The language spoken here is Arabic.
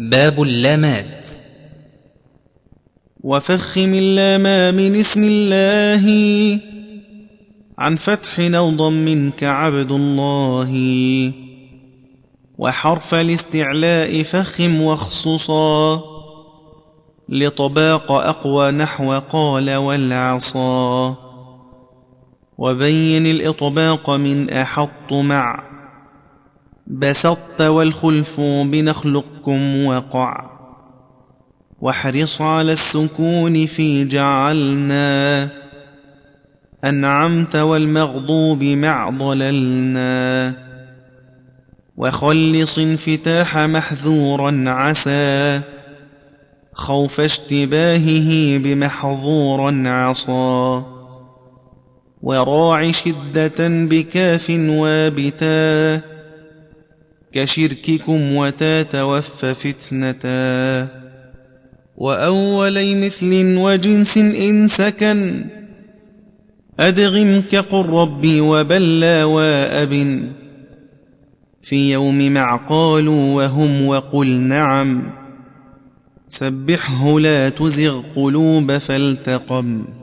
باب اللامات. وفخم اللام من اسم الله عن فتح أو ضم كعبد الله وحرف الاستعلاء فخم واخصصا لطباق أقوى نحو قال والعصا. وبين الإطباق من أحط مع بسطت والخلف بنخلقكم وقع واحرص على السكون في جعلنا أنعمت والمغضوب مع ضللنا وخلص انفتاح محذورا عسى خوف اشتباهه بمحظورا عصا وراع شدة بكاف وابتا كشرككم وتا توفى فتنتا وأولي مثل وجنس إن سكن أدغم كقل ربي وبلى وأب في يوم مع قالوا وهم وقل نعم. سبحه لا تزغ قلوب فالتقم.